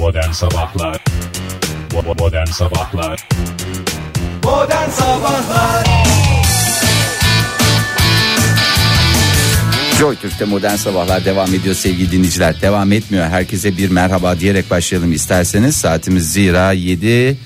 Modern Sabahlar Modern Sabahlar Modern Sabahlar Joy Türk'te modern sabahlar devam ediyor sevgili dinleyiciler. Devam etmiyor. Herkese bir merhaba diyerek başlayalım isterseniz. Saatimiz zira 7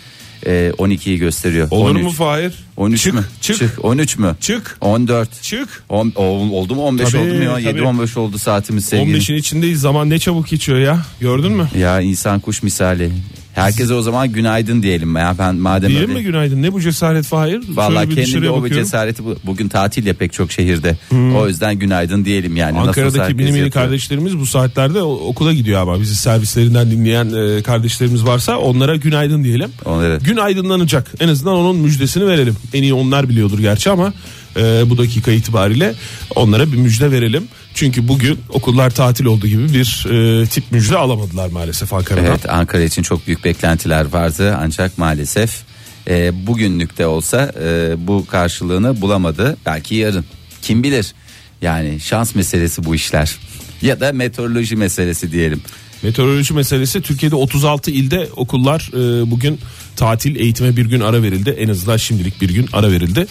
e, 12'yi gösteriyor. Olur 13. mu Fahir? 13 çık, mü? Çık. 13 mü? Çık. 14. Çık. On, ol- oldu mu 15 Tabii, oldu mu ya? 7 tabii. 15 oldu saatimiz sevgili. 15'in içindeyiz. Zaman ne çabuk geçiyor ya. Gördün mü? Ya insan kuş misali. Herkese o zaman günaydın diyelim ya. Ben madem Diyelim öyle- mi günaydın? Ne bu cesaret Fahir? Bir kendimde o bakıyorum. cesareti bu- bugün tatil ya pek çok şehirde. O yüzden günaydın diyelim yani. Nasıl olsa Ankara'daki herkes mini mini kardeşlerimiz bu saatlerde o- okula gidiyor ama bizi servislerinden dinleyen e, kardeşlerimiz varsa onlara günaydın diyelim. Onlara- Gün aydınlanacak. En azından onun müjdesini verelim. En iyi onlar biliyordur gerçi ama e, bu dakika itibariyle onlara bir müjde verelim. Çünkü bugün okullar tatil olduğu gibi bir e, tip müjde alamadılar maalesef Ankara'dan. Evet Ankara için çok büyük beklentiler vardı ancak maalesef e, bugünlük de olsa e, bu karşılığını bulamadı. Belki yarın kim bilir yani şans meselesi bu işler ya da meteoroloji meselesi diyelim. Meteoroloji meselesi Türkiye'de 36 ilde okullar e, bugün tatil eğitime bir gün ara verildi. En azından şimdilik bir gün ara verildi.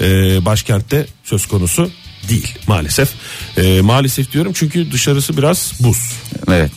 E, başkentte söz konusu değil maalesef. E, maalesef diyorum çünkü dışarısı biraz buz. Evet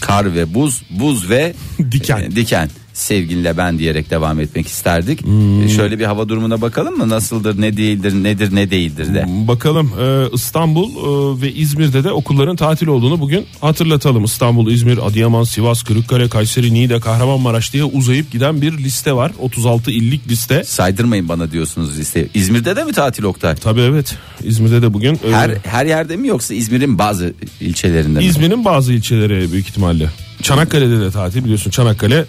kar ve buz buz ve Diken. e, diken sevgilinle ben diyerek devam etmek isterdik. Hmm. E, Şöyle bir hava durumuna bakalım mı nasıldır ne değildir nedir ne değildir de. Bakalım e, İstanbul e, ve İzmir'de de okulların tatil olduğunu bugün hatırlatalım. İstanbul, İzmir, Adıyaman, Sivas, Kırıkkale, Kayseri, Niğde, Kahramanmaraş diye uzayıp giden bir liste var. 36 illik liste. Saydırmayın bana diyorsunuz liste. İzmir'de de mi tatil Oktay? Tabii evet İzmir'de de bugün e, Her her yerde mi yoksa İzmir'in bazı ilçelerinde mi? İzmir'in bazı ilçeleri büyük ihtimalle. Çanakkale'de de tatil biliyorsun Çanakkale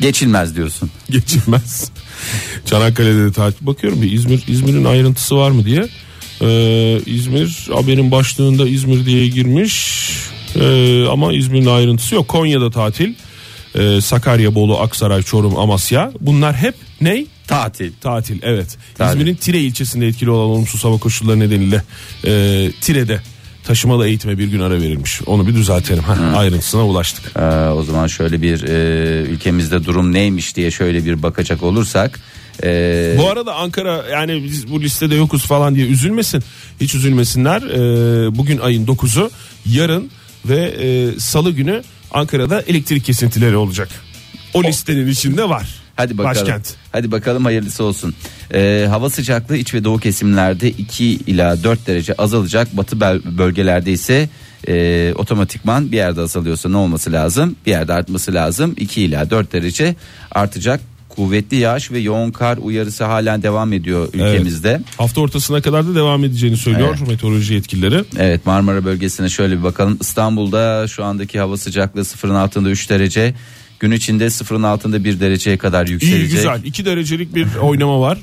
Geçilmez diyorsun. geçilmez. Çanakkale'de de tatil. Bakıyorum bir İzmir İzmir'in ayrıntısı var mı diye. Ee, İzmir haberin başlığında İzmir diye girmiş. Ee, ama İzmir'in ayrıntısı yok. Konya'da tatil. Ee, Sakarya, Bolu, Aksaray, Çorum, Amasya. Bunlar hep ney? Tatil. Tatil evet. Tatil. İzmir'in Tire ilçesinde etkili olan olumsuz hava koşulları nedeniyle e, Tire'de taşımalı eğitime bir gün ara verilmiş. Onu bir düzeltelim. Heh, ayrıntısına ulaştık. Ee, o zaman şöyle bir e, ülkemizde durum neymiş diye şöyle bir bakacak olursak. e, Bu arada Ankara yani biz bu listede yokuz falan diye üzülmesin. Hiç üzülmesinler. Ee, bugün ayın 9'u yarın ve e, salı günü Ankara'da elektrik kesintileri olacak. O listenin içinde var. Hadi bakalım. Başkent. Hadi bakalım hayırlısı olsun. Ee, hava sıcaklığı iç ve doğu kesimlerde 2 ila 4 derece azalacak. Batı bölgelerde ise e, otomatikman bir yerde azalıyorsa ne olması lazım? Bir yerde artması lazım. 2 ila 4 derece artacak. Kuvvetli yağış ve yoğun kar uyarısı halen devam ediyor ülkemizde. Hafta ortasına kadar da devam edeceğini söylüyor meteoroloji yetkilileri. Evet Marmara bölgesine şöyle bir bakalım. İstanbul'da şu andaki hava sıcaklığı sıfırın altında 3 derece. Gün içinde sıfırın altında 1 dereceye kadar yükselecek. İyi güzel. 2 derecelik bir oynama var.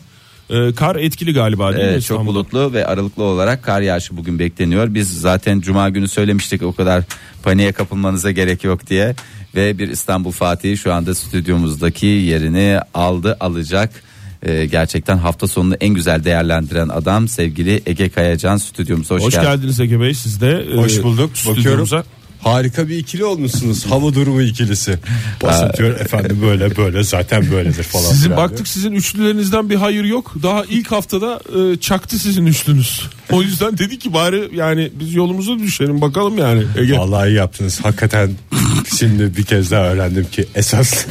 Ee, kar etkili galiba değil mi Evet, çok İstanbul'da? bulutlu ve aralıklı olarak kar yağışı bugün bekleniyor. Biz zaten cuma günü söylemiştik o kadar paniğe kapılmanıza gerek yok diye. Ve bir İstanbul Fatih şu anda stüdyomuzdaki yerini aldı alacak. Ee, gerçekten hafta sonunu en güzel değerlendiren adam sevgili Ege Kayacan stüdyomuza hoş, Hoş geldin. geldiniz Ege Bey siz de. e, Hoş bulduk. Bakıyorum. stüdyomuza. Harika bir ikili olmuşsunuz. Hava durumu ikilisi. Basatıyor efendim böyle böyle zaten böyledir falan. Sizin filan baktık sizin üçlülerinizden bir hayır yok. Daha ilk haftada e, çaktı sizin üçlünüz. O yüzden dedi ki bari yani biz yolumuza düşelim bakalım yani. Ege. diyor. Vallahi iyi yaptınız. Hakikaten şimdi bir kez daha öğrendim ki esas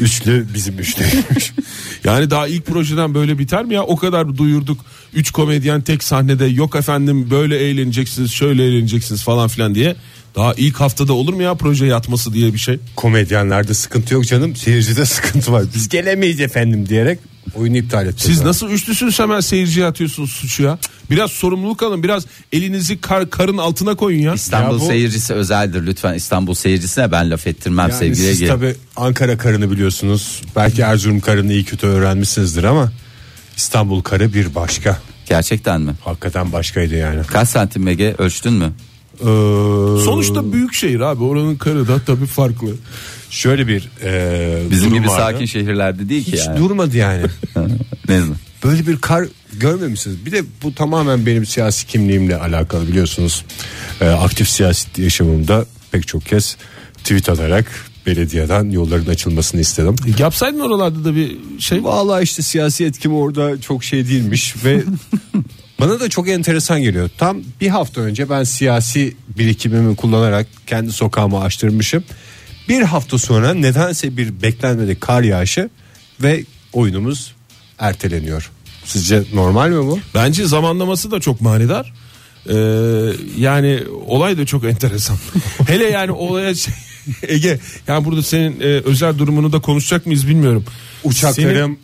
üçlü bizim üçlüymüş. Yani daha ilk projeden böyle biter mi ya? O kadar duyurduk. Üç komedyen tek sahnede yok efendim böyle eğleneceksiniz şöyle eğleneceksiniz falan filan diye. Daha ilk haftada olur mu ya proje yatması diye bir şey? Komedyenlerde sıkıntı yok canım. Seyircide sıkıntı var. Biz gelemeyiz efendim diyerek oyunu iptal ettiler. Siz nasıl üçlüsünüz hemen seyirciye atıyorsunuz suçu ya? Biraz sorumluluk alın biraz elinizi kar, karın altına koyun ya. İstanbul Ya bu- seyircisi özeldir lütfen İstanbul seyircisine ben laf ettirmem Yani sevgili siz Ege. tabi Ankara karını biliyorsunuz. Belki Erzurum karını iyi kötü öğrenmişsinizdir ama İstanbul karı bir başka. Gerçekten mi? Hakikaten başkaydı yani. Kaç santim Ege ölçtün mü? Ee, Sonuçta büyük şehir abi oranın karı da tabii farklı. şöyle bir e, Bizim durum gibi vardı. sakin şehirlerde değil ki Hiç yani. durmadı yani. Ne? Böyle bir kar görmemişsiniz. Bir de bu tamamen benim siyasi kimliğimle alakalı biliyorsunuz. Ee, aktif siyasi yaşamımda pek çok kez tweet atarak belediyeden yolların açılmasını istedim. Yapsaydın oralarda da bir şey. Vallahi işte siyasi etkim orada çok şey değilmiş ve bana da çok enteresan geliyor. Tam bir hafta önce ben siyasi birikimimi kullanarak kendi sokağımı açtırmışım. Bir hafta sonra nedense bir beklenmedik kar yağışı ve oyunumuz erteleniyor. Sizce normal mi bu? Bence zamanlaması da çok manidar. Ee, yani olay da çok enteresan. Hele yani olaya şey, Ege yani burada senin e, özel durumunu da konuşacak mıyız bilmiyorum. Uçaklarım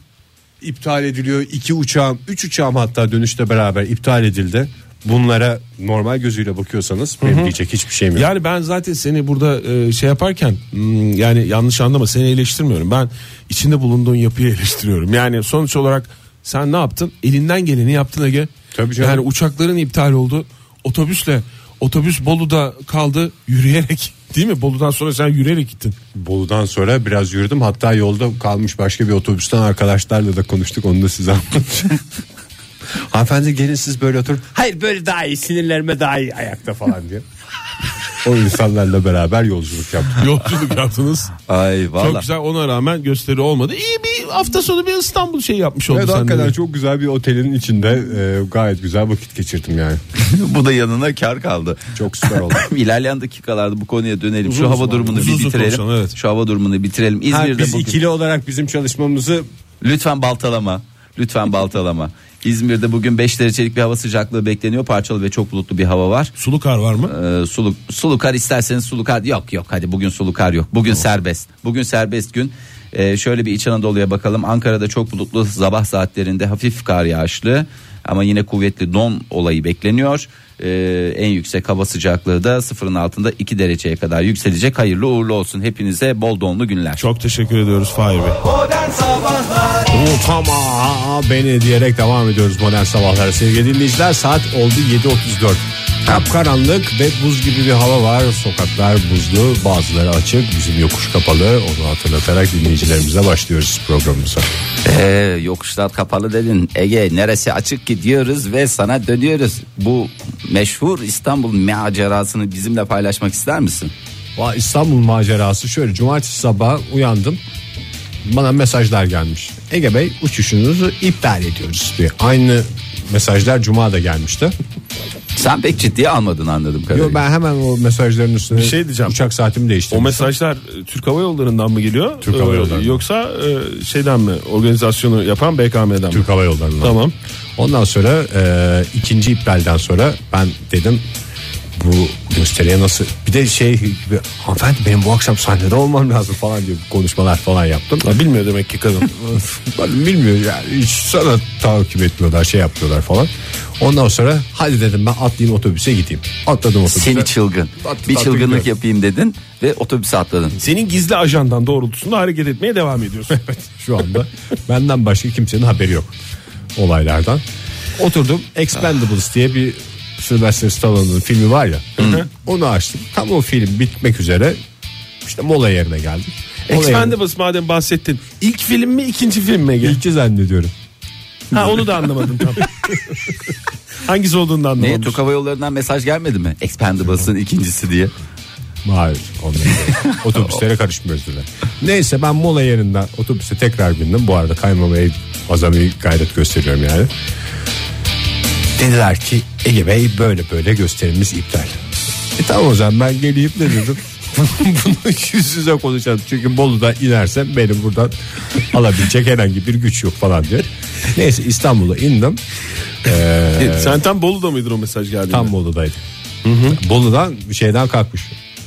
iptal ediliyor. İki uçağım, üç uçağım hatta dönüşte beraber iptal edildi. Bunlara normal gözüyle bakıyorsanız benim diyecek hiçbir şeyim yok. Yani ben zaten seni burada e, şey yaparken hmm, yani yanlış anlama seni eleştirmiyorum. Ben içinde bulunduğun yapıyı eleştiriyorum. Yani sonuç olarak sen ne yaptın? Elinden geleni yaptın Ege. Tabii canım. Yani uçakların iptal oldu. Otobüsle otobüs Bolu'da kaldı yürüyerek. Değil mi? Bolu'dan sonra sen yürüyerek gittin. Bolu'dan sonra biraz yürüdüm. Hatta yolda kalmış başka bir otobüsten arkadaşlarla da konuştuk. Onu da size anlatacağım. Hanımefendi gelin siz böyle oturun. Hayır böyle daha iyi sinirlerime daha iyi ayakta falan diyor. O insanlarla beraber yolculuk yaptık. Yolculuk yaptınız. Ay Çok valla. güzel ona rağmen gösteri olmadı. İyi bir hafta sonu bir İstanbul şey yapmış oldu Evet sen de. hakikaten çok güzel bir otelin içinde e, gayet güzel vakit geçirdim yani. bu da yanına kar kaldı. Çok süper oldu. İlerleyen dakikalarda bu konuya dönelim. Uzun Şu hava durumunu uzun bir uzun bitirelim. konuşalım, evet. Şu hava durumunu bitirelim. Ha, İzmir'de biz bugün ikili olarak bizim çalışmamızı lütfen baltalama. Lütfen baltalama. İzmir'de bugün 5 derecelik bir hava sıcaklığı bekleniyor. Parçalı ve çok bulutlu bir hava var. Sulu kar var mı? Ee, sulu, sulu kar isterseniz sulu kar yok yok hadi bugün sulu kar yok. Bugün serbest. Bugün serbest gün. Ee, şöyle bir İç Anadolu'ya bakalım. Ankara'da çok bulutlu sabah saatlerinde hafif kar yağışlı ama yine kuvvetli don olayı bekleniyor. Ee, en yüksek hava sıcaklığı da sıfırın altında 2 dereceye kadar yükselecek. Hayırlı uğurlu olsun hepinize bol donlu günler. Çok teşekkür ediyoruz Fahir Bey. Tamam beni diyerek devam ediyoruz modern sabahlara sevgili dinleyiciler saat oldu 7.34 Kapkaranlık ve buz gibi bir hava var. Sokaklar buzlu bazıları açık bizim yokuş kapalı. Onu hatırlatarak dinleyicilerimize başlıyoruz programımıza. Ee, yokuşlar kapalı dedin. Ege neresi açık gidiyoruz ve sana dönüyoruz. Bu meşhur İstanbul macerasını bizimle paylaşmak ister misin? Va- İstanbul macerası. Şöyle cumartesi sabah uyandım. Bana mesajlar gelmiş. Ege Bey uçuşunuzu iptal ediyoruz diye. Aynı mesajlar cuma da gelmişti Sen pek ciddiye almadın anladım kadarıyla. Yo, ben hemen o mesajların üstüne Bir şey diyeceğim. uçak saatimi değiştirdim O mesajlar e, Türk Hava Yolları'ndan mı geliyor? Türk Hava Ee, Yolları'ndan. Yoksa e, şeyden mi? Organizasyonu yapan BKM'den mi? Türk Hava Yolları'ndan. Tamam. Ondan sonra e, ikinci iptalden sonra ben dedim bu gösteriye nasıl bir de şey hanımefendi benim bu akşam sahnede olmam lazım falan diye konuşmalar falan yaptım. Ha, bilmiyor demek ki kadın. Ben bilmiyorum yani hiç sana takip etmiyorlar şey yapıyorlar falan. Ondan sonra hadi dedim ben atlayayım otobüse gideyim. Atladım otobüse. Seni çılgın. Tatlı bir çılgınlık gidiyorum. yapayım dedin ve otobüse atladın. Senin gizli ajandan doğrultusunda hareket etmeye devam ediyorsun. Şu anda benden başka kimsenin haberi yok olaylardan. Oturdum Expendables diye bir Sylvester Stallone'un filmi var ya. Onu açtım. Tam o film bitmek üzere işte mola yerine geldik. Mola yerine- Expendables madem bahsettin. İlk film mi ikinci film mi? Ege? İlki zannediyorum. Ha onu da anlamadım tam. Hangisi olduğunu da Ne anlamadım. Türk Hava Yolları'ndan mesaj gelmedi mi? Expendables'ın ikincisi diye. Hayır. ondan değil. Otobüslere karışmıyoruz dediler. Neyse ben mola yerinden otobüse tekrar bindim. Bu arada kaymamaya azami gayret gösteriyorum yani. Dediler ki Ege Bey böyle böyle gösterimiz iptal. E tamam o zaman ben geleyim ne dedim. Bunu yüz yüze konuşalım. Çünkü Bolu'da inersem benim buradan alabilecek herhangi bir güç yok falan diyor. Neyse İstanbul'a indim. Ee, Sen tam Bolu'da mıydın o mesaj geldiğinde? Tam Bolu'daydı. Bolu'dan şeyden kalkmış.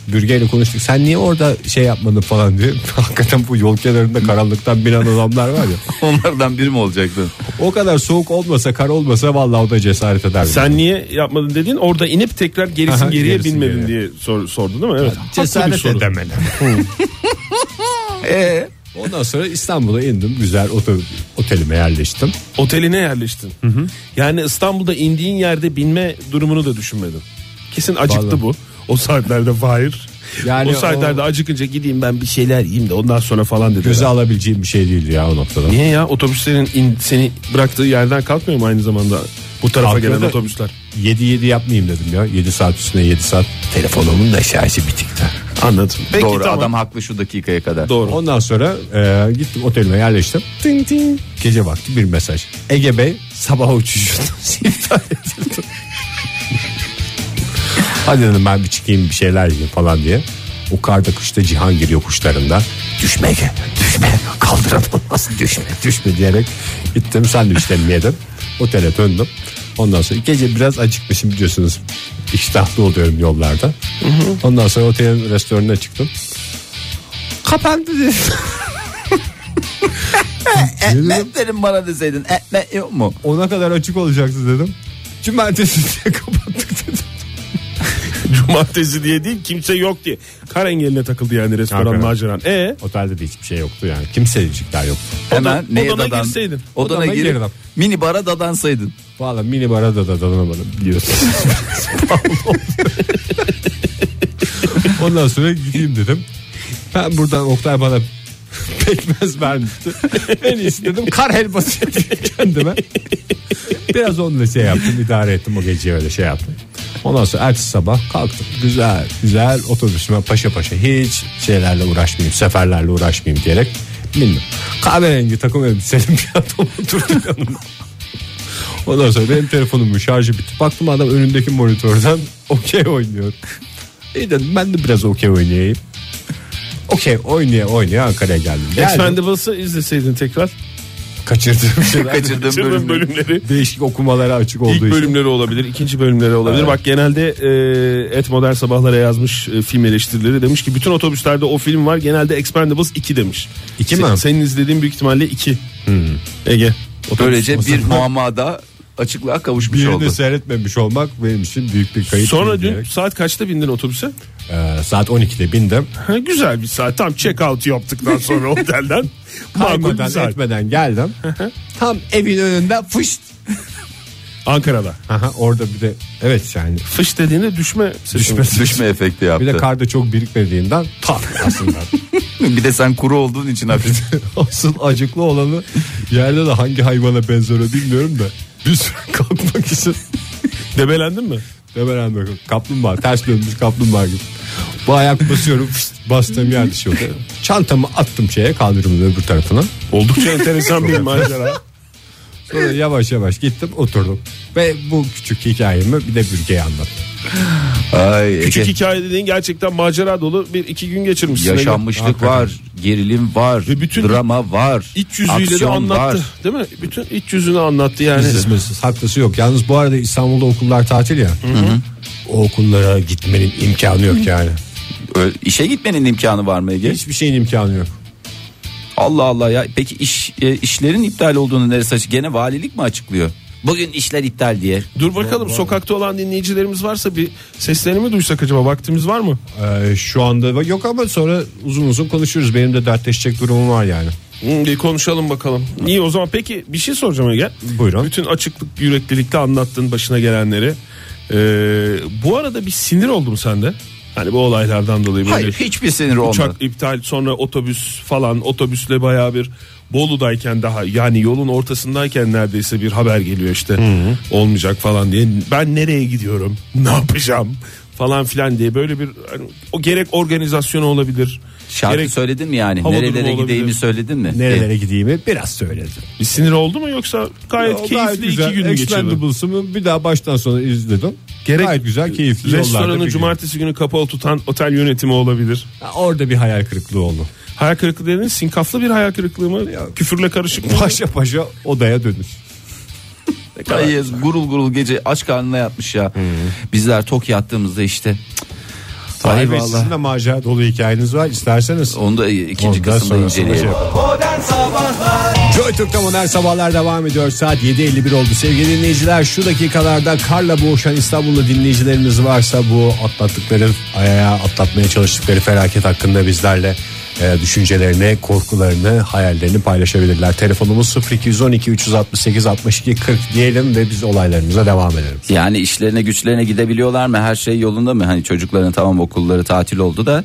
Bürgeyle konuştuk. Sen niye orada şey yapmadın falan diye. Hakikaten bu yol kenarında karanlıktan binen adamlar var ya. Onlardan biri mi olacaktın? O kadar soğuk olmasa kar olmasa vallahi o da cesaret eder. Sen niye yapmadın dedin orada inip tekrar gerisin Aha, geriye gerisin binmedin geriye. diye sor, sordu değil mi? Evet. Bir cesaret soru. edemedi. Ee, Ondan sonra İstanbul'a indim. Güzel otel, otelime yerleştim. Oteline yerleştin. Yani İstanbul'da indiğin yerde binme durumunu da düşünmedin. Kesin acıktı Vallahi. bu. O saatlerde Fahir. Yani o saatlerde o- acıkınca gideyim ben bir şeyler yiyeyim de ondan sonra falan dedi. Göze alabileceğim bir şey değildi ya o noktada. Niye ya otobüslerin in- seni bıraktığı yerden kalkmıyor mu aynı zamanda? Bu tarafa Kalkıyor gelen da otobüsler. 7-7 yapmayayım dedim ya. 7 saat üstüne 7 saat. Telefonumun da şarjı bitikti. Anladım. Peki Doğru tamam. adam haklı şu dakikaya kadar. Doğru. Ondan sonra e, gittim otelime yerleştim. Ting ting. Gece vakti bir mesaj. Ege Bey sabah uçuşunuz iptal edildi. Hadi dedim ben bir çıkayım bir şeyler yiyeyim falan diye. O karda kışta Cihangir yokuşlarında düşme düşme kaldıramam nasıl düşme düşme diyerek gittim sandviçlerimi yedim. Otele döndüm. Ondan sonra gece biraz acıkmışım biliyorsunuz. İştahlı oluyorum yollarda. Ondan sonra otelin restoranına çıktım. Kapandı. Ekmek verin bana deseydin ekmek yok mu? Ona kadar açık olacaktı dedim. Cumartesi kapattık dedim. Cumartesi diye değil kimse yok diye. Kar engeline takıldı yani restoran Hakikaten. maceran. E Otelde de hiçbir şey yoktu yani. Kimsecikler yoktu. Hemen neye odana dadan? girseydin. Odana Odama girip girdim. mini bara dadansaydın. Valla mini bara da da dadanamadım biliyorsun. Ondan sonra gideyim dedim. Ben buradan Oktay bana pekmez vermişti. En iyisi dedim kar helvası yapayım kendime. Biraz onunla şey yaptım idare ettim o gece öyle şey yaptım. Ondan sonra ertesi sabah kalktım. Güzel güzel otobüsüme paşa paşa hiç şeylerle uğraşmayayım seferlerle uğraşmayayım diyerek bindim. Kahverengi takım elbiseli bir adam oturdu yanıma. Ondan sonra benim telefonumun şarjı bitti. Baktım adam önündeki monitörden okey oynuyor. İyi dedim ben de biraz okey oynayayım. Okey oynaya oynaya Ankara'ya geldim. Geldim. Expendables'ı izleseydin tekrar. Kaçırdığım şeyler. Kaçırdığım bölümü. bölümleri. Değişik okumalara açık olduğu İlk için. bölümleri olabilir, ikinci bölümleri olabilir. Bak genelde e, Et Modern Sabahlara yazmış e, film eleştirileri demiş ki bütün otobüslerde o film var. Genelde Expendables 2 demiş. İki Sen- mi? Senin izlediğin büyük ihtimalle 2. Ege. Otobüs Böylece bir muammada açıklığa kavuşmuş Birini oldu. seyretmemiş olmak benim için büyük bir kayıp. Sonra dün diyerek. saat kaçta bindin otobüse? Ee, saat 12'de bindim. Ha, güzel bir saat. Tam check out yaptıktan sonra otelden. Kaymadan bir saat. etmeden geldim. Tam evin önünde fışt. Ankara'da. Aha, orada bir de evet yani Fış dediğinde düşme sesi. Düşme sesi. Düşme efekti bir yaptı. de karda çok birikmediğinden tak aslında. bir de sen kuru olduğun için hafif. Asıl acıklı olanı yerde de hangi hayvana benzer bilmiyorum da bir süre kalkmak için Debelendin mi? Bakın kaplumbağa ters dönmüş kaplumbağa gibi. Bu ayak basıyorum fıst, bastığım yer oldu. Çantamı attım şeye kaldırımın öbür tarafına. Oldukça enteresan bir macera. Sonra yavaş yavaş gittim oturdum. Ve bu küçük hikayemi bir de Bürge'ye anlattım. Ay, Küçük Ege. hikaye dediğin gerçekten macera dolu bir iki gün geçirmişsin. Yaşanmışlık Hakikaten. var, gerilim var, Ve bütün drama var, İç yüzüyle de aksiyon anlattı. var. Değil mi? Bütün iç yüzünü anlattı yani. Sızmasız haklısı yok. Yalnız bu arada İstanbul'da okullar tatil ya. O okullara gitmenin imkanı yok yani. Ö- İşe gitmenin imkanı var mı Ege? Hiçbir şeyin imkanı yok. Allah Allah ya. Peki iş e, işlerin iptal olduğunu neresi açık? Gene valilik mi açıklıyor? Bugün işler iptal diye. Dur bakalım sokakta olan dinleyicilerimiz varsa bir seslerini mi duysak acaba vaktimiz var mı? Ee, şu anda yok ama sonra uzun uzun konuşuruz. Benim de dertleşecek durumum var yani. Hmm, bir konuşalım bakalım. İyi o zaman peki bir şey soracağım Ege. Buyurun. Bütün açıklık yüreklilikle anlattın başına gelenleri. Ee, bu arada bir sinir oldu mu sende? Hani bu olaylardan dolayı böyle Hayır hiçbir sinir olmadı. uçak iptal sonra otobüs falan otobüsle bayağı bir Bolu'dayken daha yani yolun ortasındayken neredeyse bir haber geliyor işte olmayacak falan diye ben nereye gidiyorum ne yapacağım falan filan diye böyle bir hani, o gerek organizasyonu olabilir Şarkı gerek söyledin mi yani? Hava Nerelere gideyimi söyledin mi? Nerelere gideyimi biraz söyledim. bir sinir oldu mu yoksa gayet O keyifli iki gün mü geçirdi? Expendables'ımı bir daha baştan sona izledim. Gerek Gayet güzel keyifli yollarda restoranı bir gün. cumartesi günü kapalı tutan otel yönetimi olabilir. Ha, Orada bir hayal kırıklığı oldu. Hayal kırıklığı dediğin sinkaflı bir hayal kırıklığı mı? Küfürle karışık mı? Paşa paşa odaya dönüş. Hayır gurul gurul gece aç karnına yatmış ya. Bizler tok yattığımızda işte. Ay Hayır Bey sizin de macera dolu hikayeniz var. İsterseniz Onu da ikinci Ondan kısımda şey inceleyelim. Sabahlar Joy Türk'te modern sabahlar devam ediyor. Saat 7.51 oldu. Sevgili dinleyiciler şu dakikalarda karla boğuşan İstanbul'da dinleyicilerimiz varsa bu atlattıkları ayağa atlatmaya çalıştıkları felaket hakkında bizlerle düşüncelerini, korkularını, hayallerini paylaşabilirler. Telefonumuz 0212 368 62 40 diyelim ve biz olaylarımıza devam edelim. Yani işlerine güçlerine gidebiliyorlar mı? Her şey yolunda mı? Hani çocukların tamam okulları tatil oldu da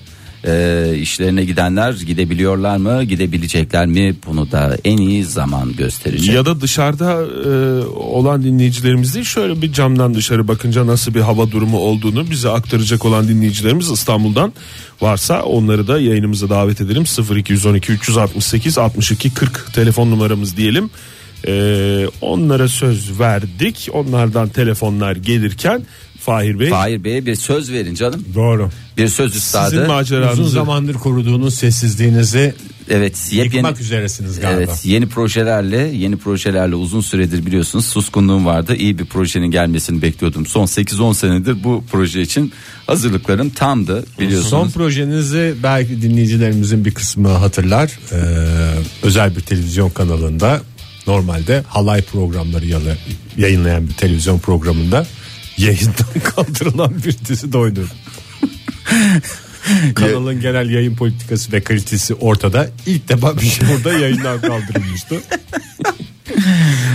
Ee, işlerine gidenler gidebiliyorlar mı gidebilecekler mi bunu da en iyi zaman gösterecek. Ya da dışarıda e, olan dinleyicilerimiz değil şöyle bir camdan dışarı bakınca nasıl bir hava durumu olduğunu bize aktaracak olan dinleyicilerimiz İstanbul'dan varsa onları da yayınımıza davet edelim 0212 368 62 40 telefon numaramız diyelim. E, onlara söz verdik onlardan telefonlar gelirken Fahir Bey Fahir Bey'e bir söz verin canım. Doğru. Bir söz üstadı. sizin Uzun maceranızı zamandır koruduğunuz sessizliğinizi Evet yepyeni yıkmak üzeresiniz galiba. Evet yeni projelerle yeni projelerle uzun süredir biliyorsunuz suskunluğum vardı. İyi bir projenin gelmesini bekliyordum. Son 8-10 senedir bu proje için hazırlıklarım tamdı biliyorsunuz. Son projenizi belki dinleyicilerimizin bir kısmı hatırlar. Ee, özel bir televizyon kanalında normalde halay programları yayınlayan bir televizyon programında yayından kaldırılan bir dizi de oynadı. Kanalın genel yayın politikası ve kalitesi ortada. İlk defa bir şey burada yayından kaldırılmıştı.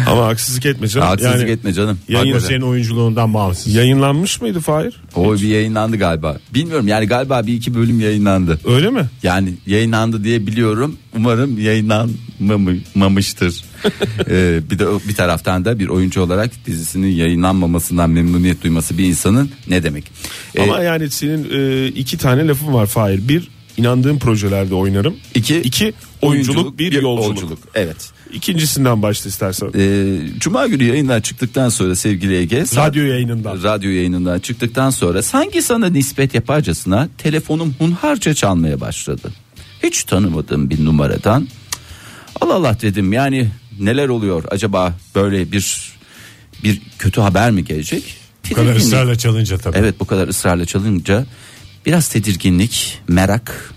ama haksızlık etme canım. Haksızlık Yani etme canım. yayın- Hakikaten. Senin oyunculuğundan bağımsız. Yayınlanmış mıydı Fahir? O bir yayınlandı galiba. Bilmiyorum yani galiba bir iki bölüm yayınlandı. Öyle mi? Yani yayınlandı diye biliyorum. Umarım yayınlanmamıştır. ee, bir de bir taraftan da bir oyuncu olarak dizisinin yayınlanmamasından memnuniyet duyması bir insanın ne demek? Ee, Ama yani senin e, iki tane lafın var Fahir. Bir inandığım projelerde oynarım. iki, İki oyunculuk, bir, yolculuk. Evet. İkincisinden başla istersen. Ee, Cuma günü yayından çıktıktan sonra sevgili Ege Radyo yayınından. radyo yayınından çıktıktan sonra sanki sana nispet yaparcasına telefonum hunharca çalmaya başladı. Hiç tanımadığım bir numaradan Allah Allah dedim yani neler oluyor acaba böyle bir bir kötü haber mi gelecek? Bu kadar ısrarla çalınca tabii. Evet bu kadar ısrarla çalınca biraz tedirginlik, merak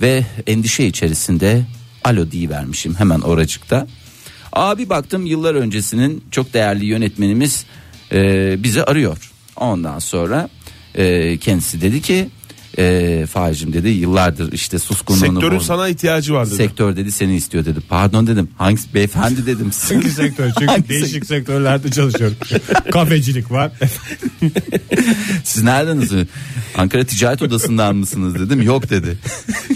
ve endişe içerisinde alo vermişim hemen oracıkta. Abi baktım yıllar öncesinin çok değerli yönetmenimiz e, bizi arıyor. Ondan sonra e, kendisi dedi ki e, Fahir'cim dedi yıllardır işte suskunluğunu Sektörün boz- sana ihtiyacı var dedi. Sektör dedi seni istiyor dedi. Pardon dedim. Hangisi beyefendi dedim. Hangi sektör? Çünkü Hangi değişik sektörlerde çalışıyorum. Kafecilik var. Siz neredensiniz? Ankara Ticaret Odası'ndan mısınız dedim. Yok dedi.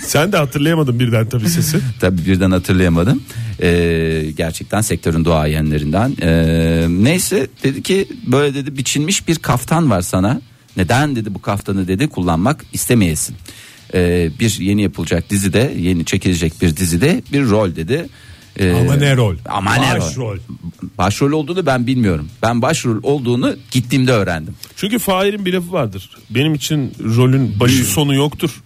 Sen de hatırlayamadın birden tabii sesi. Tabii birden hatırlayamadım. Ee, gerçekten sektörün duayenlerinden. Ee, neyse dedi ki böyle dedi biçilmiş bir kaftan var sana. Neden dedi bu kaftanı dedi kullanmak istemeyesin. Ee, bir yeni yapılacak dizide yeni çekilecek bir dizide bir rol dedi. Ee, Ama ne rol? Ama ne rol? Başrol. Başrol olduğunu ben bilmiyorum. Ben başrol olduğunu gittiğimde öğrendim. Çünkü Fahir'in bir lafı vardır. Benim için rolün başı sonu yoktur.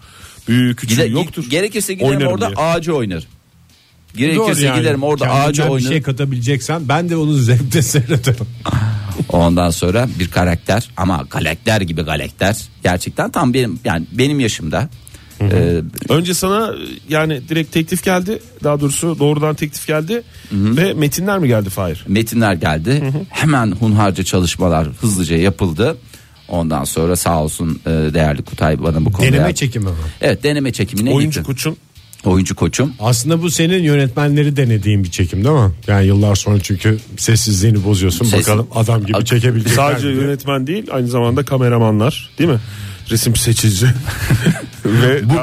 Büyüğü küçüğü Gide- yoktur. Gerekirse giderim Oynarım orada diye. ağacı oynar. Doğru Gerekirse yani. giderim orada Kendimden ağacı bir oynarım. şey katabileceksen ben de onu zevkle seyrederim. Ondan sonra bir karakter ama karakter gibi karakter gerçekten tam benim yani benim yaşımda. Ee, Önce sana yani direkt teklif geldi. Daha doğrusu doğrudan teklif geldi. Ve metinler mi geldi Fahir? metinler geldi. Hemen hunharca çalışmalar hızlıca yapıldı. Ondan sonra sağ olsun e, değerli Kutay bana bu konuda. Deneme çekimi mi? Evet deneme çekimine Oyuncu gittim. koçun. Oyuncu koçum. Aslında bu senin yönetmenleri denediğin bir çekim değil mi? Yani yıllar sonra çünkü sessizliğini bozuyorsun. Ses- Bakalım adam gibi çekebilecekler Sadece mi yönetmen değil aynı zamanda kameramanlar değil mi? Resim seçici ve Bu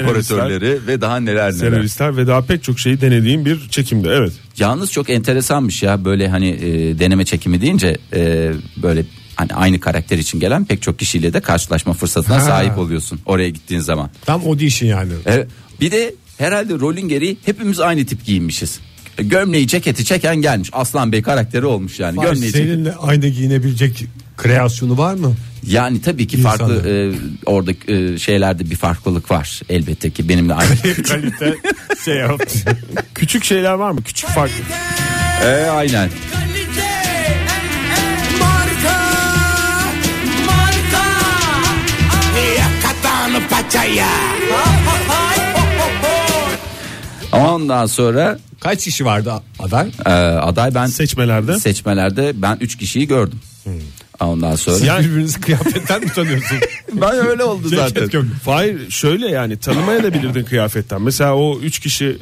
operatörleri ve daha neler neler. senaristler ve daha pek çok şeyi denediğim bir çekimde evet. Yalnız çok enteresanmış ya böyle hani e, deneme çekimi deyince e, böyle hani aynı karakter için gelen pek çok kişiyle de karşılaşma fırsatına Ha. sahip oluyorsun oraya gittiğin zaman. Tam audition yani. E, bir de herhalde rolün gereği hepimiz aynı tip giyinmişiz. E, Gömleği ceketi çeken gelmiş. Aslan Bey karakteri olmuş yani. Var, Gömleği ceketi. seninle aynı giyinebilecek kreasyonu var mı? Yani tabii ki farklı e, orada e, şeylerde bir farklılık var. Elbette ki benimle aynı. Kalite şey yaptı. Küçük şeyler var mı? Küçük farklı. e, aynen. Marka Marka Yakatan paçaya Ondan sonra Kaç kişi vardı aday? e, aday ben Seçmelerde. seçmelerde ben 3 kişiyi gördüm. Ondan sonra Yani- Birbirinizi kıyafetten mi tanıyorsunuz? ben öyle oldu zaten. Ceket şöyle yani tanımaya da bilirdin kıyafetten. Mesela o üç kişi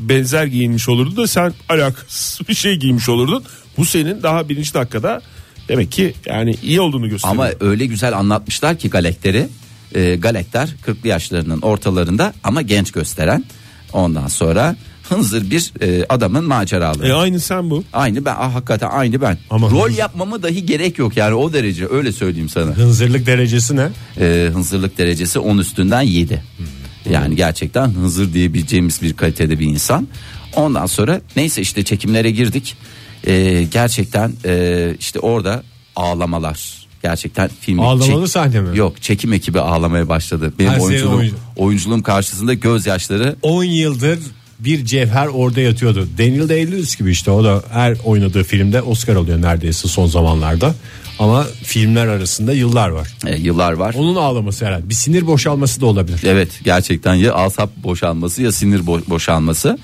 benzer giyinmiş olurdu da sen alakasız bir şey giymiş olurdun. Bu senin daha birinci dakikada demek ki yani iyi olduğunu gösteriyor. Ama öyle güzel anlatmışlar ki karakteri. e, galakter 40'lı yaşlarının ortalarında ama genç gösteren. Ondan sonra hınzır bir e, adamın maceraları. E aynı sen bu. Aynı ben ah, hakikaten aynı ben. Ama Rol hınzır- yapmamı dahi gerek yok yani o derece öyle söyleyeyim sana. Hınzırlık derecesi ne? E, hınzırlık derecesi 10 üstünden 7. Yani gerçekten hınzır diyebileceğimiz bir kalitede bir insan. Ondan sonra neyse işte çekimlere girdik. E, gerçekten e, işte orada ağlamalar. Gerçekten filmi Ağlamalı sahne mi? Yok çekim ekibi ağlamaya başladı. Benim Her oyunculuğum, oyuncu. oyunculuğum karşısında gözyaşları 10 yıldır bir cevher orada yatıyordu. Daniel Day-Lewis gibi işte o da her oynadığı filmde Oscar alıyor neredeyse son zamanlarda. Ama filmler arasında yıllar var. e, yıllar var. Onun ağlaması herhalde. Bir sinir boşalması da olabilir. Evet gerçekten ya asap boşalması ya sinir bo- boşalması.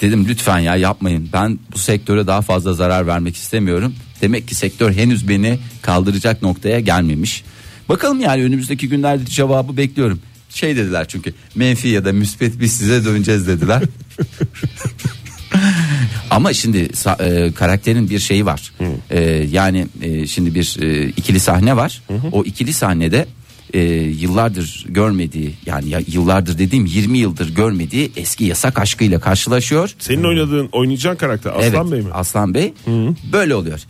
Dedim lütfen ya yapmayın. Ben bu sektöre daha fazla zarar vermek istemiyorum. Demek ki sektör henüz beni kaldıracak noktaya gelmemiş. Bakalım yani önümüzdeki günlerde cevabı bekliyorum. Şey dediler çünkü menfi ya da müspet biz size döneceğiz dediler. Ama şimdi e, karakterin bir şeyi var. E, yani e, şimdi bir e, ikili sahne var. O ikili sahnede e, yıllardır görmediği yani ya, yıllardır dediğim 20 yıldır görmediği eski yasak aşkıyla karşılaşıyor. Senin oynadığın oynayacağın karakter Aslan evet, Bey mi? Aslan Bey. Böyle oluyor.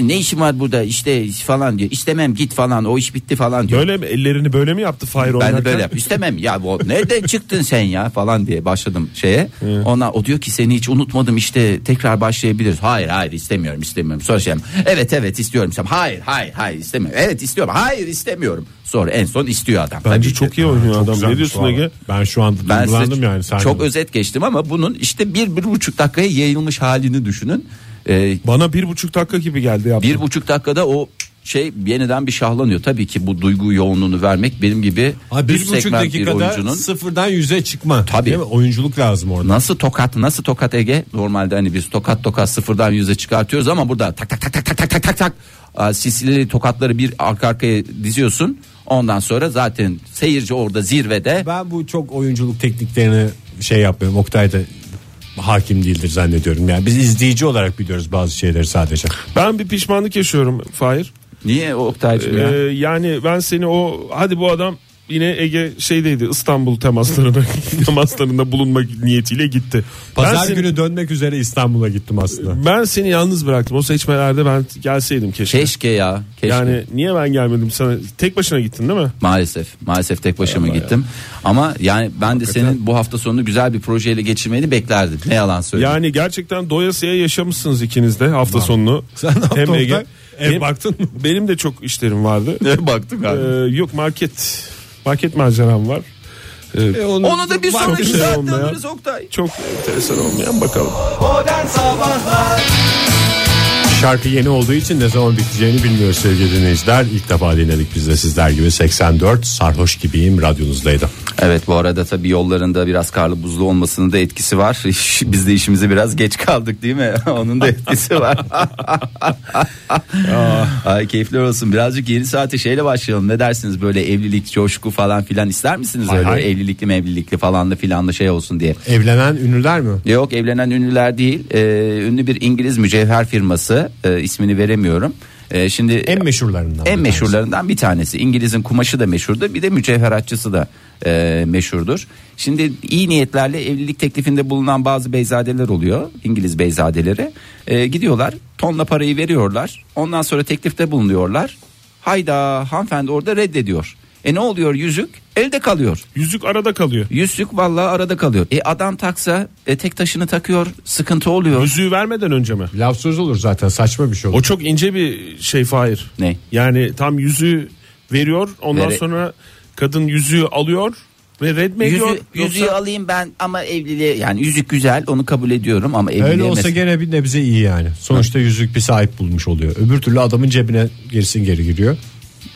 Ne işin var burada işte falan diyor. İstemem git falan o iş bitti falan diyor. Böyle mi ellerini böyle mi yaptı Fahir Ben oynarken? de böyle yap. İstemem ya bu nereden çıktın sen ya falan diye başladım şeye. Ona o diyor ki seni hiç unutmadım işte tekrar başlayabiliriz. Hayır hayır istemiyorum istemiyorum. Sonra şey evet evet istiyorum. Hayır hayır hayır istemiyorum. Evet istiyorum. Hayır istemiyorum. Sonra en son istiyor adam. Bence Tabii çok ki. iyi oynuyor Çok adam. Ne diyorsun. Ege? Ben şu anda Ben size duygulandım yani. sahnede. çok özet geçtim ama bunun işte bir, bir buçuk dakikaya yayılmış halini düşünün. Ee, Bana bir buçuk dakika gibi geldi yaptı. bir buçuk dakikada o şey yeniden bir şahlanıyor. Tabii ki bu duygu yoğunluğunu vermek benim gibi Ha, bir buçuk bir dakikada oyuncunun sıfırdan yüze çıkma. Tabii. Değil mi? Oyunculuk lazım orada. Nasıl tokat nasıl tokat Ege normalde hani biz tokat tokat sıfırdan yüze çıkartıyoruz ama burada tak tak tak tak tak tak tak tak tak Aa, silsileli tokatları bir arka arkaya diziyorsun ondan sonra zaten seyirci orada zirvede Ben bu çok oyunculuk tekniklerini şey yapmıyorum. Oktay da hakim değildir zannediyorum. Yani biz izleyici olarak biliyoruz bazı şeyleri sadece. Ben bir pişmanlık yaşıyorum Fahir. niye Oktay'cım Ee, ya yani ben seni o hadi bu adam yine Ege şeydeydi İstanbul temaslarına temaslarında bulunmak niyetiyle gitti. Pazar ben seni, günü dönmek üzere İstanbul'a gittim aslında. ben seni yalnız bıraktım. O seçmelerde ben gelseydim keşke. keşke ya keşke. Yani niye ben gelmedim sana? Tek başına gittin değil mi? Maalesef maalesef tek başıma gittim ama yani ben de senin bu hafta sonunu güzel bir projeyle geçirmeni beklerdim ne yalan söyleyeyim. Yani gerçekten doyasıya yaşamışsınız ikiniz de hafta sonunu. Sen ne yaptın Oktay? Ev Benim- baktın mı? Benim de çok işlerim vardı. Ne baktım Ee, yok market market maceram var. Ee, Onu da bir sonraki şey saatte olmayan. alırız Oktay. çok enteresan olmayan bakalım. Modern Sabahlar Şarkı yeni olduğu için ne zaman biteceğini bilmiyoruz sevgili dinleyiciler. İlk defa dinledik biz de sizler gibi 84 sarhoş gibiyim radyonuzdaydı. Evet bu arada tabii yollarında biraz karlı buzlu olmasının da etkisi var. Biz de işimize biraz geç kaldık değil mi? Onun da etkisi var. Ay keyifler olsun. Birazcık yeni saate şeyle başlayalım. Ne dersiniz böyle evlilik, coşku falan filan ister misiniz Hay öyle hay. evlilikli mevlilikli falanlı filanlı şey olsun diye. Evlenen ünlüler mi? Yok evlenen ünlüler değil. Ee, ünlü bir İngiliz mücevher firması e, ismini veremiyorum. Ee, şimdi En meşhurlarından. bir en tanesi. meşhurlarından bir tanesi. İngiliz'in kumaşı da meşhurdur. Bir de mücevheratçısı da e, meşhurdur. Şimdi iyi niyetlerle evlilik teklifinde bulunan bazı beyzadeler oluyor. İngiliz beyzadeleri. E, gidiyorlar tonla parayı veriyorlar. Ondan sonra teklifte bulunuyorlar. Hayda hanımefendi orada reddediyor. E ne oluyor yüzük elde kalıyor. Yüzük arada kalıyor. Yüzük vallahi arada kalıyor. E adam taksa e, tek taşını takıyor sıkıntı oluyor. Yüzüğü vermeden önce mi? Laf söz olur zaten saçma bir şey olur. O çok ince bir şey Fahir. Ne? Yani tam yüzüğü veriyor ondan Vere- sonra kadın yüzüğü alıyor ve red mi ediyor? Yüzü, yüzüğü Yoksa- alayım ben ama evliliğe yani yüzük güzel onu kabul ediyorum ama evliliğe Öyle olsa mes- gene bir nebze iyi yani. Sonuçta yüzük bir sahip bulmuş oluyor. Öbür türlü adamın cebine gerisin geri giriyor.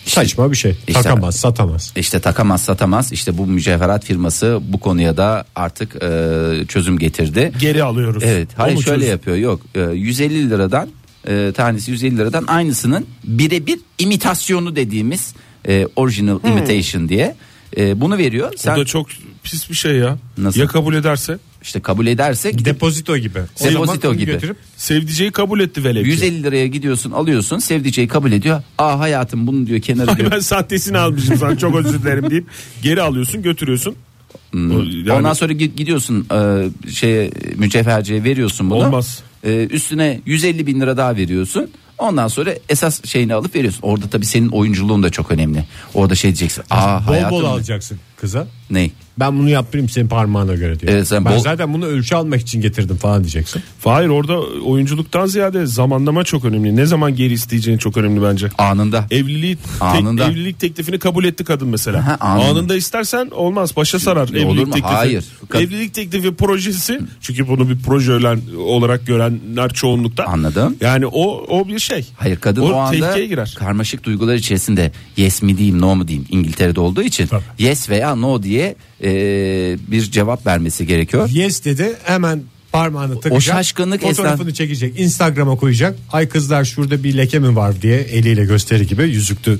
Saçma bir şey. İşte- Takamaz, satamaz. İşte takamaz satamaz işte bu mücevherat firması bu konuya da artık e, çözüm getirdi. geri alıyoruz. Evet hayır O şöyle çözüm? yapıyor yok e, 150 liradan e, tanesi 150 liradan aynısının birebir imitasyonu dediğimiz e, original imitation diye e, bunu veriyor. O Sen da çok pis bir şey ya. Nasıl? Ya kabul ederse? İşte kabul edersek gidip Depozito gibi. O Depozito gibi. götürüp Sevdiceği kabul etti velev ki. 150 liraya gidiyorsun alıyorsun sevdiceği kabul ediyor. Aa hayatım bunu diyor kenara Ay diyor. ben sahtesini almışım sana çok özür dilerim deyip geri alıyorsun götürüyorsun. O- yani Ondan sonra gi- gidiyorsun e, şeye mücevherciye veriyorsun bunu. Olmaz. E, üstüne 150 bin lira daha veriyorsun. Ondan sonra esas şeyini alıp veriyorsun. Orada tabii senin oyunculuğun da çok önemli. Orada şey diyeceksin. Aa bol hayatım. bol alacaksın kıza. Ne? Ben bunu yaptırayım senin parmağına göre diyor. Evet, sen ben bol- zaten bunu ölçü almak için getirdim falan diyeceksin. Hayır orada oyunculuktan ziyade zamanlama çok önemli. Ne zaman geri isteyeceğin çok önemli bence. Anında. Evliliği tek- Anında. evlilik teklifini kabul etti kadın mesela. Ha, anında. anında. istersen olmaz başa sarar Olur evlilik mu? teklifi. Hayır. Evlilik teklifi projesi çünkü bunu bir proje ölen- olarak görenler çoğunlukta. Anladım. Yani o o bir şey. Hayır kadın o, anda tehlikeye girer. karmaşık duygular içerisinde yes mi diyeyim no mu diyeyim İngiltere'de olduğu için Tabii. yes veya no diye e, bir cevap vermesi gerekiyor. Yes dedi hemen parmağını takacak. şaşkınlık Fotoğrafını esna- çekecek. Instagram'a koyacak. Ay kızlar şurada bir leke mi var diye eliyle gösteri gibi yüzüklü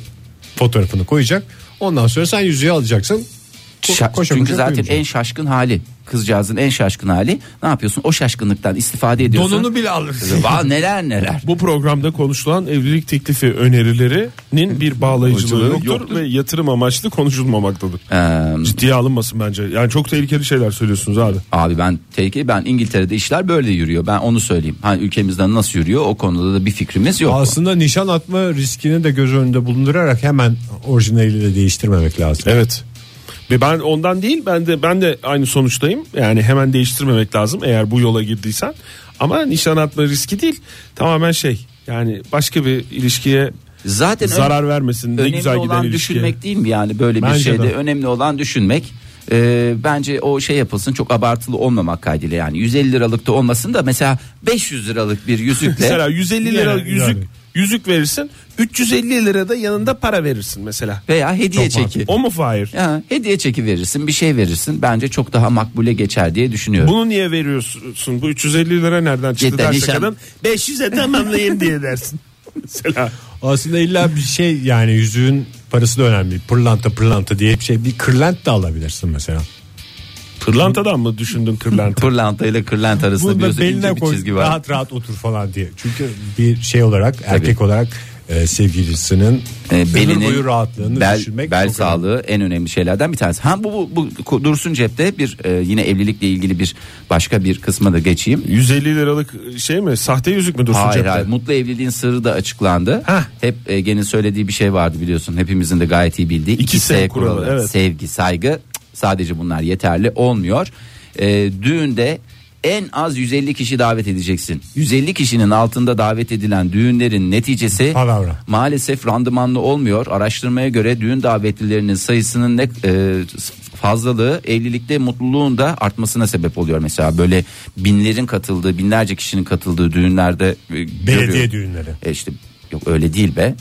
fotoğrafını koyacak. Ondan sonra sen yüzüğü alacaksın. Şa- koşa çünkü koşa zaten koyacaksın. en şaşkın hali kızcağızın en şaşkın hali ne yapıyorsun o şaşkınlıktan istifade ediyorsun. Donunu bile alırsın. Va neler neler. Bu programda konuşulan evlilik teklifi önerilerinin bir bağlayıcılığı yoktur, yoktur. ve yatırım amaçlı konuşulmamaktadır. Ee, Ciddiye alınmasın bence. Yani çok tehlikeli şeyler söylüyorsunuz abi. abi ben tehlikeli ben İngiltere'de işler böyle yürüyor ben onu söyleyeyim. Hani ülkemizden nasıl yürüyor o konuda da bir fikrimiz yok. Aslında nişan atma riskini de göz önünde bulundurarak hemen orijinaliyle değiştirmemek lazım. Evet. Ve ben ondan değil ben de ben de aynı sonuçtayım. Yani hemen değiştirmemek lazım eğer bu yola girdiysen. Ama nişan atma riski değil. Tamamen şey. Yani başka bir ilişkiye Zaten zarar vermesin. Ne güzel giden ilişkiye. düşünmek değil mi yani böyle bir Bence şeyde de. önemli olan düşünmek. Ee, bence o şey yapılsın çok abartılı olmamak kaydıyla yani 150 liralık da olmasın da mesela 500 liralık bir yüzükle Mesela 150 lira yüzük yani. Yüzük verirsin. 350 lira da yanında para verirsin mesela. veya hediye Çok çeki. O mu Fahir? Ya, hediye çeki verirsin bir şey verirsin bence çok daha makbule geçer diye düşünüyorum. Bunu niye veriyorsun? Bu 350 lira nereden çıktı Cidden derse nişan- kadın 500'e tamamlayayım diye dersin. Mesela Aslında illa bir şey yani yüzüğün parası da önemli. Pırlanta pırlanta diye bir şey. Bir kırlent de alabilirsin mesela. Pırlantadan mı düşündün kırlanta? Pırlanta ile kırlent arasında Bunu da beline bir koy çizgi var. rahat rahat otur falan diye. Çünkü bir şey olarak erkek olarak e, sevgilisinin E, belinin boyu rahatlığını bel, düşünmek bel sağlığı en önemli şeylerden bir tanesi. Ha bu, bu, bu dursun cepte bir e, yine evlilikle ilgili bir başka bir kısma da geçeyim. 150 liralık şey mi? Sahte yüzük mü dursun Hayır cepte? hayır mutlu evliliğin sırrı da açıklandı. Heh. Hep Ege'nin söylediği bir şey vardı biliyorsun. Hepimizin de gayet iyi bildiği. İki S kuralı, evet. Sevgi, saygı sadece bunlar yeterli olmuyor. E, düğünde en az 150 kişi davet edeceksin. 150 kişinin altında davet edilen düğünlerin neticesi Palavra. maalesef randımanlı olmuyor. Araştırmaya göre düğün davetlilerinin sayısının ne e, fazlalığı evlilikte mutluluğun da artmasına sebep oluyor. Mesela böyle binlerin katıldığı, binlerce kişinin katıldığı düğünlerde e, Belediye görüyorum. düğünleri. E işte yok öyle değil be.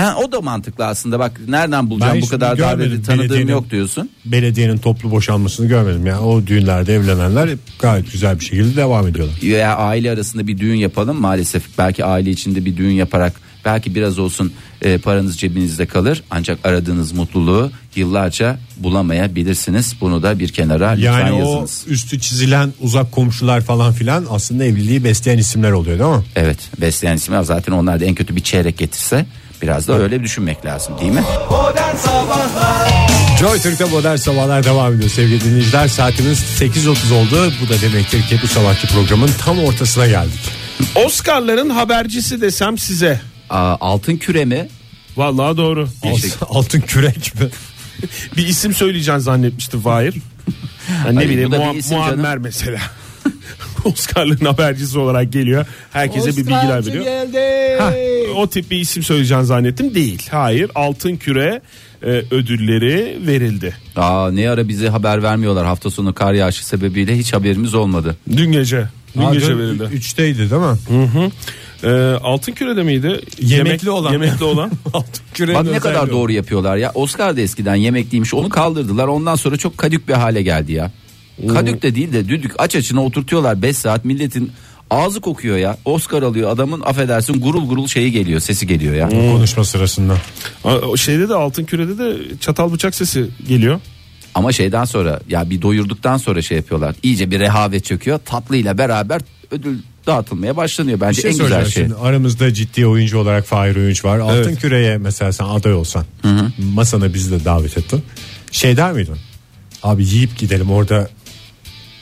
Ha, o da mantıklı aslında bak nereden bulacağım Ben bu hiç kadar görmedim. daveti tanıdığım Belediyenin- yok diyorsun. Belediyenin toplu boşanmasını görmedim. Yani o düğünlerde evlenenler gayet güzel bir şekilde devam ediyorlar. veya aile arasında bir düğün yapalım maalesef belki aile içinde bir düğün yaparak belki biraz olsun e, paranız cebinizde kalır ancak aradığınız mutluluğu yıllarca bulamayabilirsiniz bunu da bir kenara lütfen Yani o yazınız. üstü çizilen uzak komşular falan filan aslında evliliği besleyen isimler oluyor değil mi? Evet besleyen isimler zaten onlar da en kötü bir çeyrek getirse biraz da öyle düşünmek lazım değil mi? Modern Sabahlar Joy Türk'te modern sabahlar devam ediyor sevgili dinleyiciler. Saatimiz 8.30 oldu. Bu da demektir ki bu sabahki programın tam ortasına geldik. Oscar'ların habercisi desem size. Aa, altın küre mi? Vallahi doğru. Altın, altın kürek mi? Bir isim söyleyeceğin zannetmiştim Fahir. Yani ne Hayır, bileyim Muam- Muammer canım. mesela. Oscar'ların habercisi olarak geliyor. Herkese bir bilgiler veriyor. Hah, o tip bir isim söyleyeceğin zannettim. Değil. Hayır. Altın Küre e, ödülleri verildi. Aa, ne ara bize haber vermiyorlar hafta sonu kar yağışı sebebiyle hiç haberimiz olmadı. Dün gece. Dün Aa, gece dün verildi. Üçteydi değil mi? E, Altın Küre'de miydi? Yemekli olan. Yemekli olan. altın küreğin Bak ne kadar doğru yapıyorlar ya. Oscar da eskiden yemekliymiş onu kaldırdılar. Ondan sonra çok kadük bir hale geldi ya. Kadük de değil de düdük aç açına oturtuyorlar 5 saat milletin ağzı kokuyor ya. Oscar alıyor adamın affedersin gurul gurul şeyi geliyor sesi geliyor ya. konuşma sırasında. O şeyde de Altın Küre'de de çatal bıçak sesi geliyor. Ama şeyden sonra ya bir doyurduktan sonra şey yapıyorlar. İyice bir rehavet çöküyor. Tatlıyla beraber ödül dağıtılmaya başlanıyor. Bence şey en güzel şey. şimdi. Aramızda ciddi oyuncu olarak Fahir Öğünç var. Altın Küre'ye mesela sen aday olsan masana bizi de davet ettin. Şey der miydin? Abi yiyip gidelim orada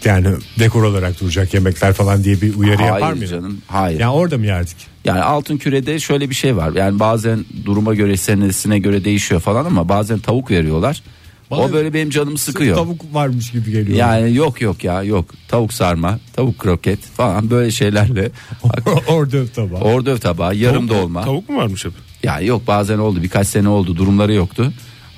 yani dekor olarak duracak yemekler falan diye bir uyarı Hayır yapar mıydın? canım, hayır. Ya orada mı yerdik? Yani altın kürede şöyle bir şey var. Yani bazen duruma göre senesine göre değişiyor falan ama bazen tavuk veriyorlar. o Bana böyle benim canımı sıkıyor. Tavuk varmış gibi geliyor. Yani yok yok ya yok. Tavuk sarma, tavuk kroket falan böyle şeylerle. orada tabağı. Ordöv tabağı, yarım Tavuk- dolma. Tavuk mu varmış hep? Ya yok bazen oldu birkaç sene oldu durumları yoktu.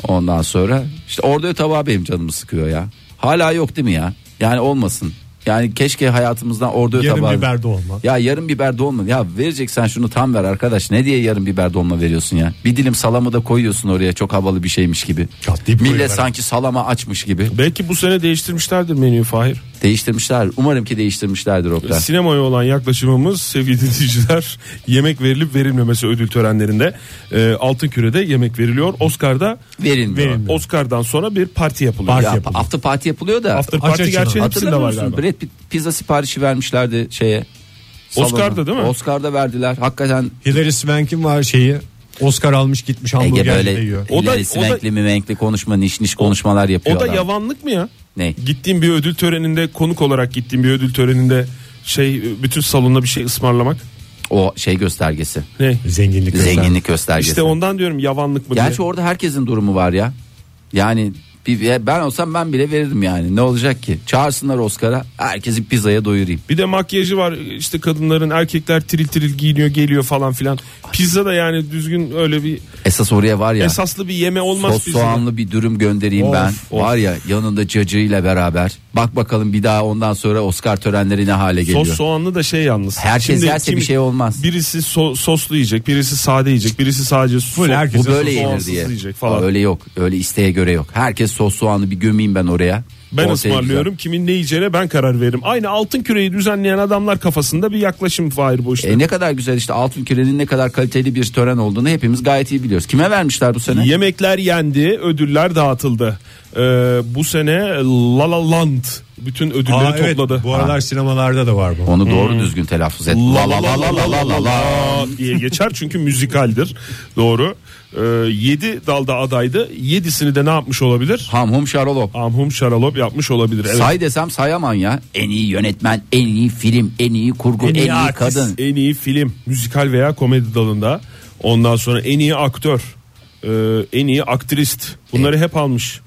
Ondan sonra işte ordöv tabağı benim canımı sıkıyor ya. Hala yok değil mi ya? Yani olmasın. Yani keşke hayatımızdan ordöv Yarım tabağı. biber dolma. Ya yarım biber dolma. Ya vereceksen şunu tam ver arkadaş. Ne diye yarım biber dolma veriyorsun ya? Bir dilim salamı da koyuyorsun oraya çok havalı bir şeymiş gibi. Katlayıp Millet koyuyorlar. sanki salama açmış gibi. Belki bu sene değiştirmişlerdir menüyü Fahir. Değiştirmişler. Umarım ki değiştirmişlerdir Oktay. Sinemaya olan yaklaşımımız sevgili dinleyiciler yemek verilip verilmemesi ödül törenlerinde e, Altın Küre'de yemek veriliyor. Oscar'da Verilmiyor. Verilmiyor. Oscar'dan sonra bir parti yapılıyor. Parti Ya yapılıyor. after party yapılıyor da. After Aç açın gerçi ama. hepsinde Hatırlamıyor var musun? galiba. Brad pizza siparişi vermişlerdi şeye. Oscar'da salona. değil mi? Oscar'da verdiler. Hakikaten Hilary Swank'in var şeyi. Oscar almış gitmiş Ege hamburger böyle yiyor. O da- ileri o da- simenkli mimenkli konuşma niş niş konuşmalar O yapıyorlar. da yavanlık mı ya? Ne? Gittiğim bir ödül töreninde konuk olarak gittiğim bir ödül töreninde şey bütün salonda bir şey ısmarlamak. O şey göstergesi. Ne? Zenginlik. Zenginlik göstergesi. İşte ondan diyorum yavanlık mı Gerçi diye. orada herkesin durumu var ya. Yani bir, ben olsam ben bile verirdim yani. Ne olacak ki? Çağırsınlar Oscar'a. Herkesi pizzaya doyurayım. Bir de makyajı var işte kadınların erkekler tiril tiril giyiniyor geliyor falan filan. Pizza da yani düzgün öyle bir Esas oraya var ya. esaslı bir yeme olmaz Sos pizzada. soğanlı bir dürüm göndereyim Of, ben. of. Var ya yanında cacığıyla beraber. Bak bakalım bir daha ondan sonra Oscar törenleri ne hale geliyor. Sos soğanlı da şey yalnız. Herkes yerse bir şey olmaz. Birisi so- soslu yiyecek, birisi sade yiyecek, birisi sadece so- herkes- Bu böyle sos- yenir diye. yiyecek falan. Öyle yok. Öyle isteğe göre yok. Herkes sos soğanlı bir gömeyim ben oraya. Ben Ortaya ısmarlıyorum. Kimin ne yiyeceğine ben karar veririm. Aynı altın küreyi düzenleyen adamlar kafasında bir yaklaşım Fahir bu işte. E ne kadar güzel işte altın kürenin ne kadar kaliteli bir tören olduğunu hepimiz gayet iyi biliyoruz. Kime vermişler bu sene? Yemekler yendi, ödüller dağıtıldı. Ee, bu sene La La Land bütün ödülleri Aa, evet, topladı. bu aralar sinemalarda da var bu. Onu doğru düzgün telaffuz et. La la la la la la la la diye geçer çünkü müzikaldir. Doğru. Ee, 7 dalda adaydı. 7'sini de ne yapmış olabilir? Ham hum şarolop. Amhum Şaralop yapmış olabilir. Evet. Say desem sayamam ya. En iyi yönetmen, en iyi film, en iyi kurgu, en iyi, artist. kadın. en iyi film, müzikal veya komedi dalında. Ondan sonra en iyi aktör, e, en iyi aktrist. Bunları hep almış.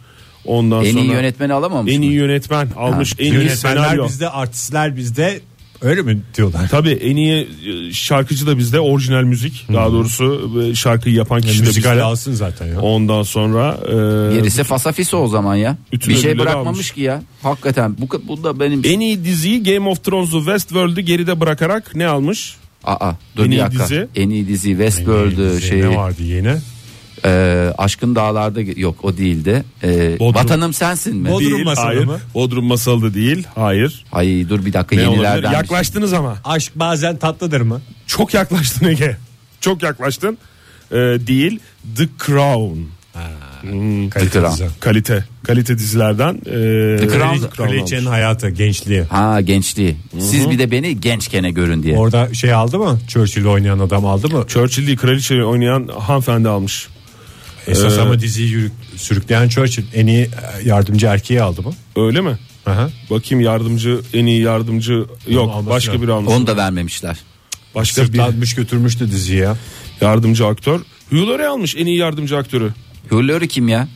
Ondan En sonra iyi yönetmeni alamamış en mı? iyi yönetmen almış. Ha. En iyi Yönetmenler senaryo. bizde, artistler bizde. Öyle mi diyorlar? Tabii en iyi e, şarkıcı da bizde orijinal müzik daha doğrusu e, şarkıyı yapan kişi de Müzikal bizde. alsın zaten ya. Ondan sonra e, Gerisi fasafisi o zaman ya. Bütün bir şey ödülleri bırakmamış almış. ki ya. Hakikaten bu, bu da benim... en iyi diziyi Game of Thrones'u Westworld'u geride bırakarak ne almış? Aa, dur En bir iyi dakika. dizi? En iyi dizi Westworld'ü Şey, şey Ne vardı yine? E, Aşkın Dağlar'da yok o değildi. E, Bodrum. Vatanım sensin mi? Bodrum Değil, Masalı hayır. mı? Bodrum Masalı da değil. Hayır. Ay dur bir dakika Ne olabilir? yenilerden. Yaklaştınız ama. Aşk bazen tatlıdır mı? Çok yaklaştın Ege. Çok yaklaştın. Ee, değil. The Crown. Kalite Crown. dizi. Kalite. Kalite dizilerden. E, The Crown- The Kraliçenin almış. hayatı, gençliği. Ha gençliği. Siz bir de beni gençkene görün diye. Orada şey aldı mı? Churchill oynayan adam aldı mı? Churchill değil kraliçeyi oynayan hanımefendi almış. Esas Ee, ama diziyi yürü- sürükleyen Churchill en iyi e, yardımcı erkeği aldı mı? Öyle mi? Aha. Bakayım yardımcı en iyi yardımcı yok alması başka biri almış. Onu da vermemişler. Başka bir Sırtlanmış götürmüştü diziyi ya. yardımcı aktör. Hugh Laurie almış en iyi yardımcı aktörü. Hürlörü kim ya?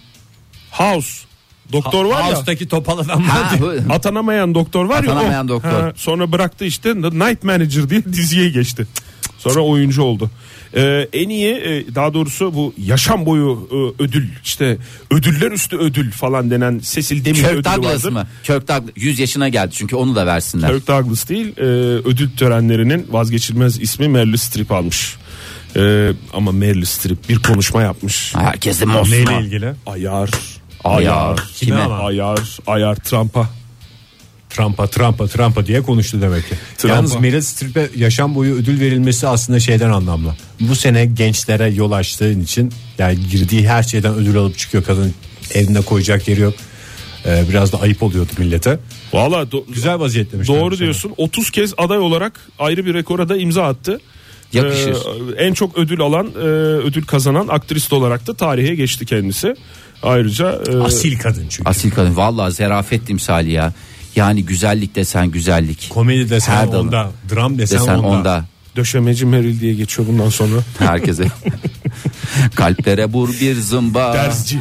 House. Doktor var ya. House'daki topal adam Ha, Atanamayan doktor var ya. Atanamayan doktor. Ha, sonra bıraktı işte The Night Manager diye diziye geçti. Sonra oyuncu oldu. Ee, en iyi e, daha doğrusu bu yaşam boyu e, ödül işte ödüller üstü ödül falan denen Cecil Demir Kirk ödülü Douglas vardır. mı? Kirk Douglas 100 yaşına geldi çünkü onu da versinler. Kirk Douglas değil e, ödül törenlerinin vazgeçilmez ismi Meryl Streep almış. E, ama Meryl Streep bir konuşma yapmış. Herkes de Neyle Mosma. ilgili? Ayar, Ayar. Kime Kime? ayar, ayar Trump'a. Trump'a Trump'a Trump'a diye konuştu demek ki. Trump'a. Yalnız Meryl Streep'e yaşam boyu ödül verilmesi aslında şeyden anlamlı. Bu sene gençlere yol açtığın için yani girdiği her şeyden ödül alıp çıkıyor kadın evinde koyacak yeri yok. Ee, biraz da ayıp oluyordu millete. Valla do- Güzel vaziyetlemiş. doğru diyorsun. 30 kez aday olarak ayrı bir rekora da imza attı. Yakışır. Ee, en çok ödül alan, e, ödül kazanan aktrist olarak da tarihe geçti kendisi. Ayrıca e, Asil kadın çünkü. Asil kadın vallahi zerafet timsali ya. Yani güzellik desen güzellik. Komedi desen Her onda, dram desen, Desen onda. onda. döşemeci Meril diye geçiyor bundan sonra. Herkese. Kalplere vur bir zımba. Dersci.